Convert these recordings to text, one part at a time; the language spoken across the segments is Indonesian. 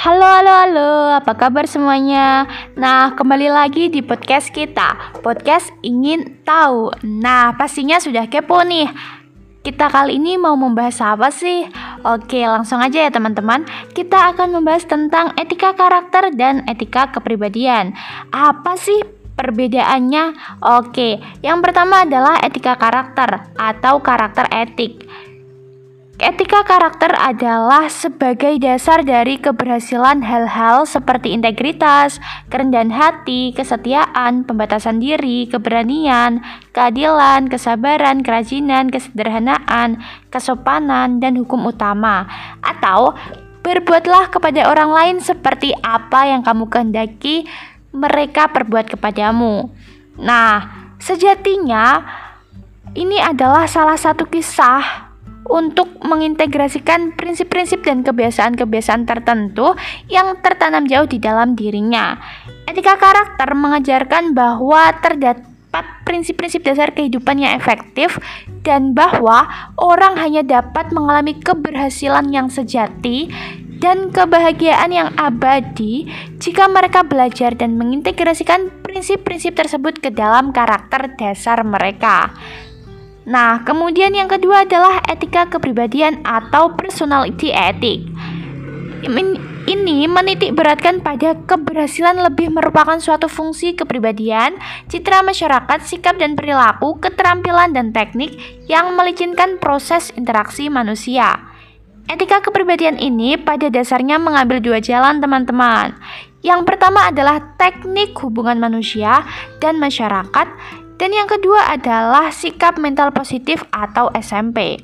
Halo, halo, halo, apa kabar semuanya? Nah, kembali lagi di podcast kita, podcast ingin tahu. Nah, pastinya sudah kepo nih. Kita kali ini mau membahas apa sih? Oke, langsung aja ya teman-teman. Kita akan membahas tentang etika karakter dan etika kepribadian. Apa sih perbedaannya? Oke, yang pertama adalah etika karakter atau karakter etik. Etika karakter adalah sebagai dasar dari keberhasilan hal-hal seperti integritas, kerendahan hati, kesetiaan, pembatasan diri, keberanian, keadilan, kesabaran, kerajinan, kesederhanaan, kesopanan, dan hukum utama. Atau berbuatlah kepada orang lain seperti apa yang kamu kehendaki mereka perbuat kepadamu. Nah, sejatinya ini adalah salah satu kisah untuk mengintegrasikan prinsip-prinsip dan kebiasaan-kebiasaan tertentu yang tertanam jauh di dalam dirinya. Etika karakter mengajarkan bahwa terdapat prinsip-prinsip dasar kehidupan yang efektif dan bahwa orang hanya dapat mengalami keberhasilan yang sejati dan kebahagiaan yang abadi jika mereka belajar dan mengintegrasikan prinsip-prinsip tersebut ke dalam karakter dasar mereka. Nah, kemudian yang kedua adalah etika kepribadian atau personality ethic. Ini menitik beratkan pada keberhasilan lebih merupakan suatu fungsi kepribadian, citra masyarakat, sikap dan perilaku, keterampilan dan teknik yang melicinkan proses interaksi manusia. Etika kepribadian ini pada dasarnya mengambil dua jalan teman-teman. Yang pertama adalah teknik hubungan manusia dan masyarakat dan yang kedua adalah sikap mental positif atau SMP.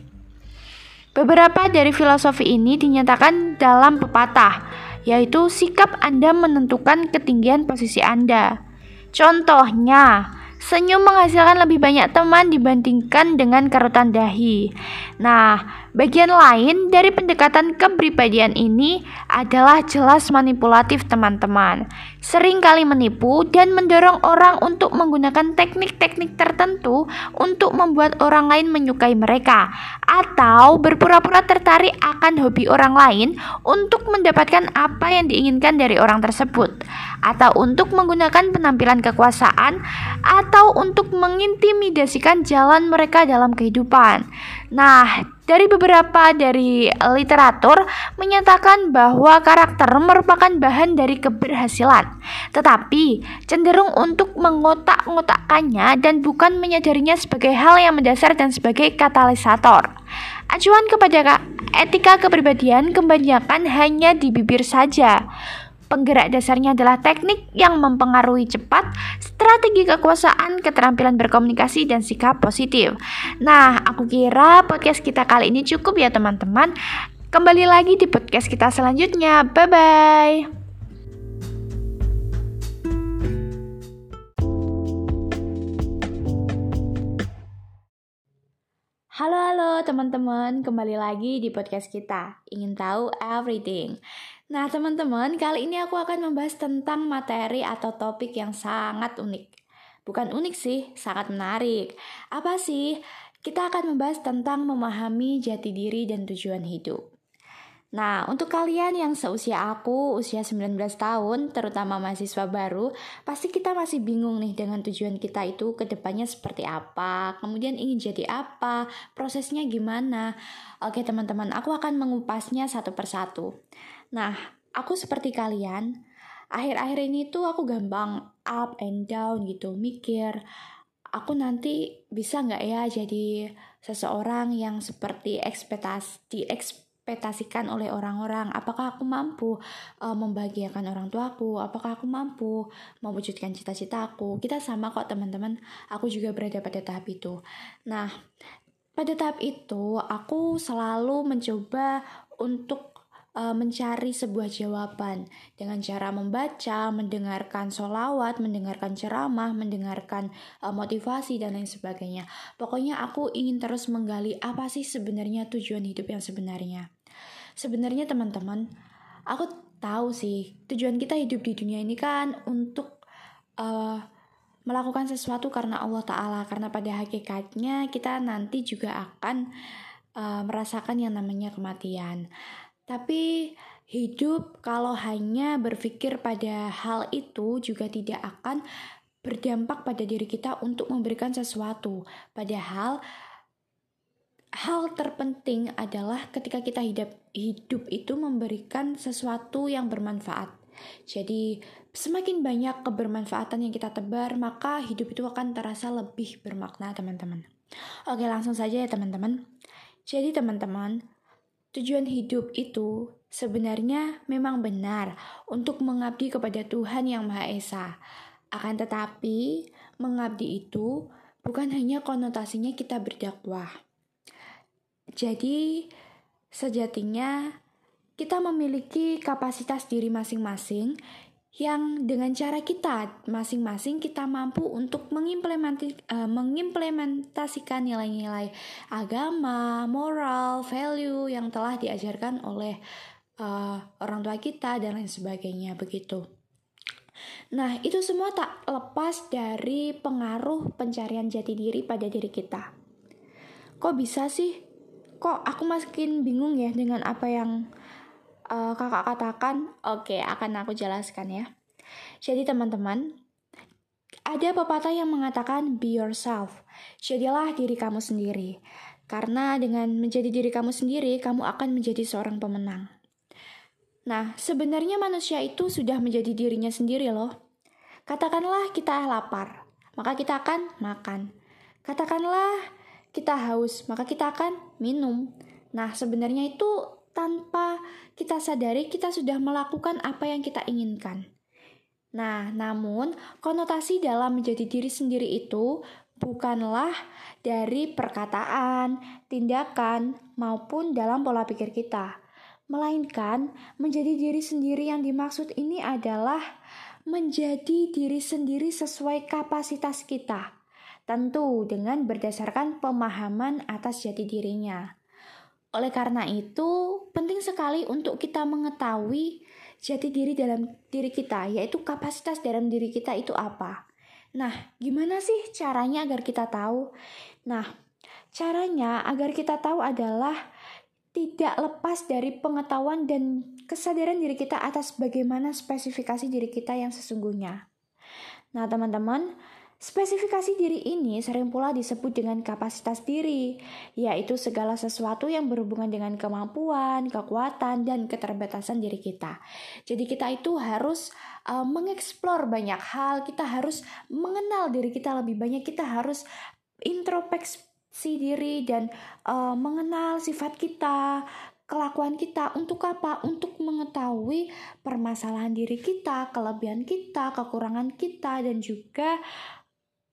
Beberapa dari filosofi ini dinyatakan dalam pepatah, yaitu sikap Anda menentukan ketinggian posisi Anda. Contohnya, senyum menghasilkan lebih banyak teman dibandingkan dengan karutan dahi. Nah, Bagian lain dari pendekatan kepribadian ini adalah jelas manipulatif teman-teman. Sering kali menipu dan mendorong orang untuk menggunakan teknik-teknik tertentu untuk membuat orang lain menyukai mereka atau berpura-pura tertarik akan hobi orang lain untuk mendapatkan apa yang diinginkan dari orang tersebut atau untuk menggunakan penampilan kekuasaan atau untuk mengintimidasikan jalan mereka dalam kehidupan. Nah, dari beberapa dari literatur menyatakan bahwa karakter merupakan bahan dari keberhasilan, tetapi cenderung untuk mengotak-ngotakkannya dan bukan menyadarinya sebagai hal yang mendasar dan sebagai katalisator. Acuan kepada etika kepribadian kebanyakan hanya di bibir saja. Penggerak dasarnya adalah teknik yang mempengaruhi cepat, strategi kekuasaan, keterampilan berkomunikasi, dan sikap positif. Nah, aku kira podcast kita kali ini cukup ya teman-teman. Kembali lagi di podcast kita selanjutnya. Bye-bye. Halo halo teman-teman, kembali lagi di podcast kita. Ingin tahu everything. Nah, teman-teman, kali ini aku akan membahas tentang materi atau topik yang sangat unik. Bukan unik sih, sangat menarik. Apa sih? Kita akan membahas tentang memahami jati diri dan tujuan hidup. Nah, untuk kalian yang seusia aku, usia 19 tahun, terutama mahasiswa baru, pasti kita masih bingung nih dengan tujuan kita itu ke depannya seperti apa, kemudian ingin jadi apa, prosesnya gimana. Oke teman-teman, aku akan mengupasnya satu persatu. Nah, aku seperti kalian, akhir-akhir ini tuh aku gampang up and down gitu, mikir aku nanti bisa nggak ya jadi seseorang yang seperti ekspektasi diekspektasikan oleh orang-orang. Apakah aku mampu uh, membahagiakan orang tuaku? Apakah aku mampu mewujudkan cita-citaku kita sama kok teman-teman. Aku juga berada pada tahap itu. Nah pada tahap itu aku selalu mencoba untuk uh, mencari sebuah jawaban. Dengan cara membaca, mendengarkan solawat, mendengarkan ceramah, mendengarkan uh, motivasi dan lain sebagainya. Pokoknya aku ingin terus menggali apa sih sebenarnya tujuan hidup yang sebenarnya. Sebenarnya teman-teman, aku tahu sih tujuan kita hidup di dunia ini kan untuk uh, melakukan sesuatu karena Allah Ta'ala karena pada hakikatnya kita nanti juga akan uh, merasakan yang namanya kematian tapi Hidup kalau hanya berpikir pada hal itu juga tidak akan berdampak pada diri kita untuk memberikan sesuatu. Padahal hal terpenting adalah ketika kita hidup hidup itu memberikan sesuatu yang bermanfaat. Jadi, semakin banyak kebermanfaatan yang kita tebar, maka hidup itu akan terasa lebih bermakna, teman-teman. Oke, langsung saja ya, teman-teman. Jadi, teman-teman, Tujuan hidup itu sebenarnya memang benar untuk mengabdi kepada Tuhan Yang Maha Esa. Akan tetapi, mengabdi itu bukan hanya konotasinya kita berdakwah. Jadi, sejatinya kita memiliki kapasitas diri masing-masing yang dengan cara kita masing-masing kita mampu untuk uh, mengimplementasikan nilai-nilai agama, moral, value yang telah diajarkan oleh uh, orang tua kita dan lain sebagainya begitu. Nah, itu semua tak lepas dari pengaruh pencarian jati diri pada diri kita. Kok bisa sih? Kok aku makin bingung ya dengan apa yang uh, kakak katakan, oke akan aku jelaskan ya. Jadi teman-teman, ada pepatah yang mengatakan be yourself. Jadilah diri kamu sendiri. Karena dengan menjadi diri kamu sendiri, kamu akan menjadi seorang pemenang. Nah, sebenarnya manusia itu sudah menjadi dirinya sendiri loh. Katakanlah kita lapar, maka kita akan makan. Katakanlah kita haus, maka kita akan minum. Nah, sebenarnya itu tanpa kita sadari kita sudah melakukan apa yang kita inginkan. Nah, namun konotasi dalam menjadi diri sendiri itu bukanlah dari perkataan, tindakan, maupun dalam pola pikir kita. Melainkan, menjadi diri sendiri yang dimaksud ini adalah menjadi diri sendiri sesuai kapasitas kita. Tentu dengan berdasarkan pemahaman atas jati dirinya. Oleh karena itu, penting sekali untuk kita mengetahui jati diri dalam diri kita, yaitu kapasitas dalam diri kita itu apa. Nah, gimana sih caranya agar kita tahu? Nah, caranya agar kita tahu adalah tidak lepas dari pengetahuan dan kesadaran diri kita atas bagaimana spesifikasi diri kita yang sesungguhnya. Nah, teman-teman, Spesifikasi diri ini sering pula disebut dengan kapasitas diri, yaitu segala sesuatu yang berhubungan dengan kemampuan, kekuatan, dan keterbatasan diri kita. Jadi kita itu harus uh, mengeksplor banyak hal, kita harus mengenal diri kita lebih banyak, kita harus introspeksi diri dan uh, mengenal sifat kita, kelakuan kita untuk apa? Untuk mengetahui permasalahan diri kita, kelebihan kita, kekurangan kita, dan juga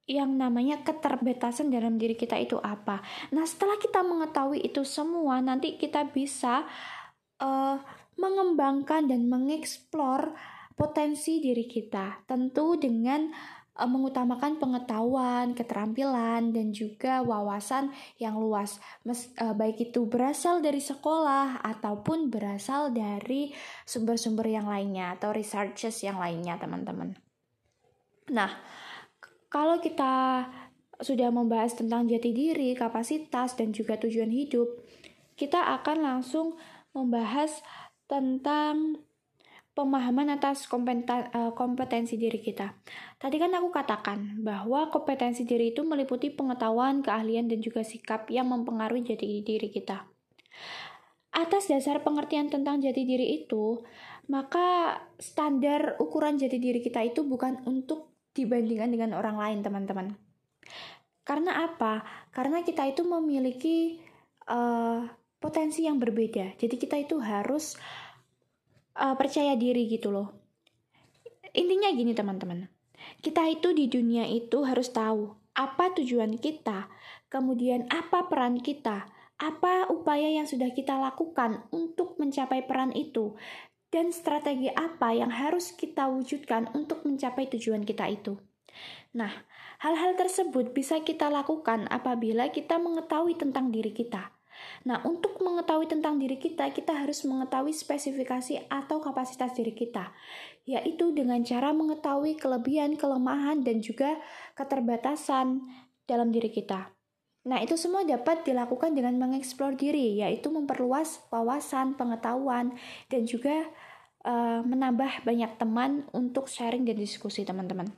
yang namanya keterbatasan dalam diri kita itu apa. Nah, setelah kita mengetahui itu semua, nanti kita bisa uh, mengembangkan dan mengeksplor potensi diri kita. Tentu dengan uh, mengutamakan pengetahuan, keterampilan, dan juga wawasan yang luas. Mes, uh, baik itu berasal dari sekolah ataupun berasal dari sumber-sumber yang lainnya atau researches yang lainnya, teman-teman. Nah, kalau kita sudah membahas tentang jati diri, kapasitas, dan juga tujuan hidup, kita akan langsung membahas tentang pemahaman atas eh, kompetensi diri kita. Tadi kan aku katakan bahwa kompetensi diri itu meliputi pengetahuan, keahlian, dan juga sikap yang mempengaruhi jati diri kita. Atas dasar pengertian tentang jati diri itu, maka standar ukuran jati diri kita itu bukan untuk dibandingkan dengan orang lain, teman-teman. Karena apa? Karena kita itu memiliki uh, potensi yang berbeda. Jadi kita itu harus uh, percaya diri gitu loh. Intinya gini teman-teman. Kita itu di dunia itu harus tahu apa tujuan kita, kemudian apa peran kita, apa upaya yang sudah kita lakukan untuk mencapai peran itu, dan strategi apa yang harus kita wujudkan untuk mencapai tujuan kita itu. Nah, hal-hal tersebut bisa kita lakukan apabila kita mengetahui tentang diri kita. Nah, untuk mengetahui tentang diri kita, kita harus mengetahui spesifikasi atau kapasitas diri kita, yaitu dengan cara mengetahui kelebihan, kelemahan, dan juga keterbatasan dalam diri kita. Nah, itu semua dapat dilakukan dengan mengeksplor diri, yaitu memperluas wawasan, pengetahuan, dan juga uh, menambah banyak teman untuk sharing dan diskusi teman-teman.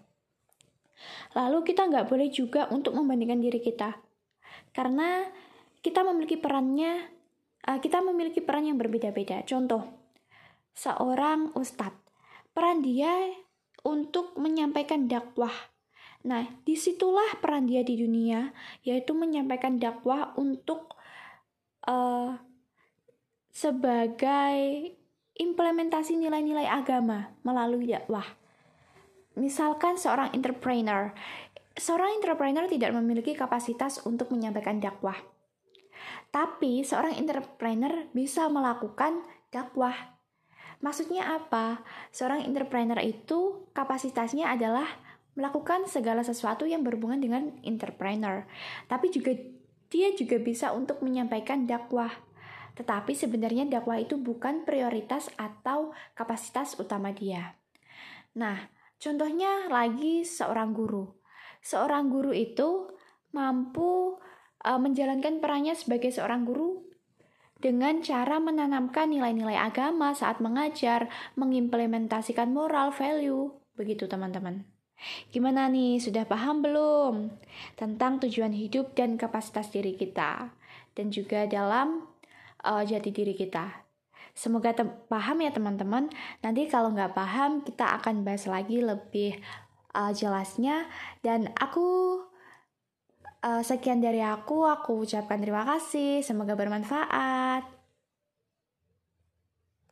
Lalu kita nggak boleh juga untuk membandingkan diri kita, karena kita memiliki perannya, uh, kita memiliki peran yang berbeda-beda. Contoh, seorang ustadz, peran dia untuk menyampaikan dakwah Nah, di situlah peran dia di dunia, yaitu menyampaikan dakwah untuk uh, sebagai implementasi nilai-nilai agama melalui dakwah. Misalkan seorang entrepreneur, seorang entrepreneur tidak memiliki kapasitas untuk menyampaikan dakwah. Tapi seorang entrepreneur bisa melakukan dakwah. Maksudnya apa? Seorang entrepreneur itu kapasitasnya adalah melakukan segala sesuatu yang berhubungan dengan entrepreneur. Tapi juga dia juga bisa untuk menyampaikan dakwah. Tetapi sebenarnya dakwah itu bukan prioritas atau kapasitas utama dia. Nah, contohnya lagi seorang guru. Seorang guru itu mampu uh, menjalankan perannya sebagai seorang guru dengan cara menanamkan nilai-nilai agama saat mengajar, mengimplementasikan moral value, begitu teman-teman. Gimana nih, sudah paham belum tentang tujuan hidup dan kapasitas diri kita, dan juga dalam uh, jati diri kita? Semoga paham ya teman-teman. Nanti kalau nggak paham, kita akan bahas lagi lebih uh, jelasnya. Dan aku uh, sekian dari aku, aku ucapkan terima kasih. Semoga bermanfaat.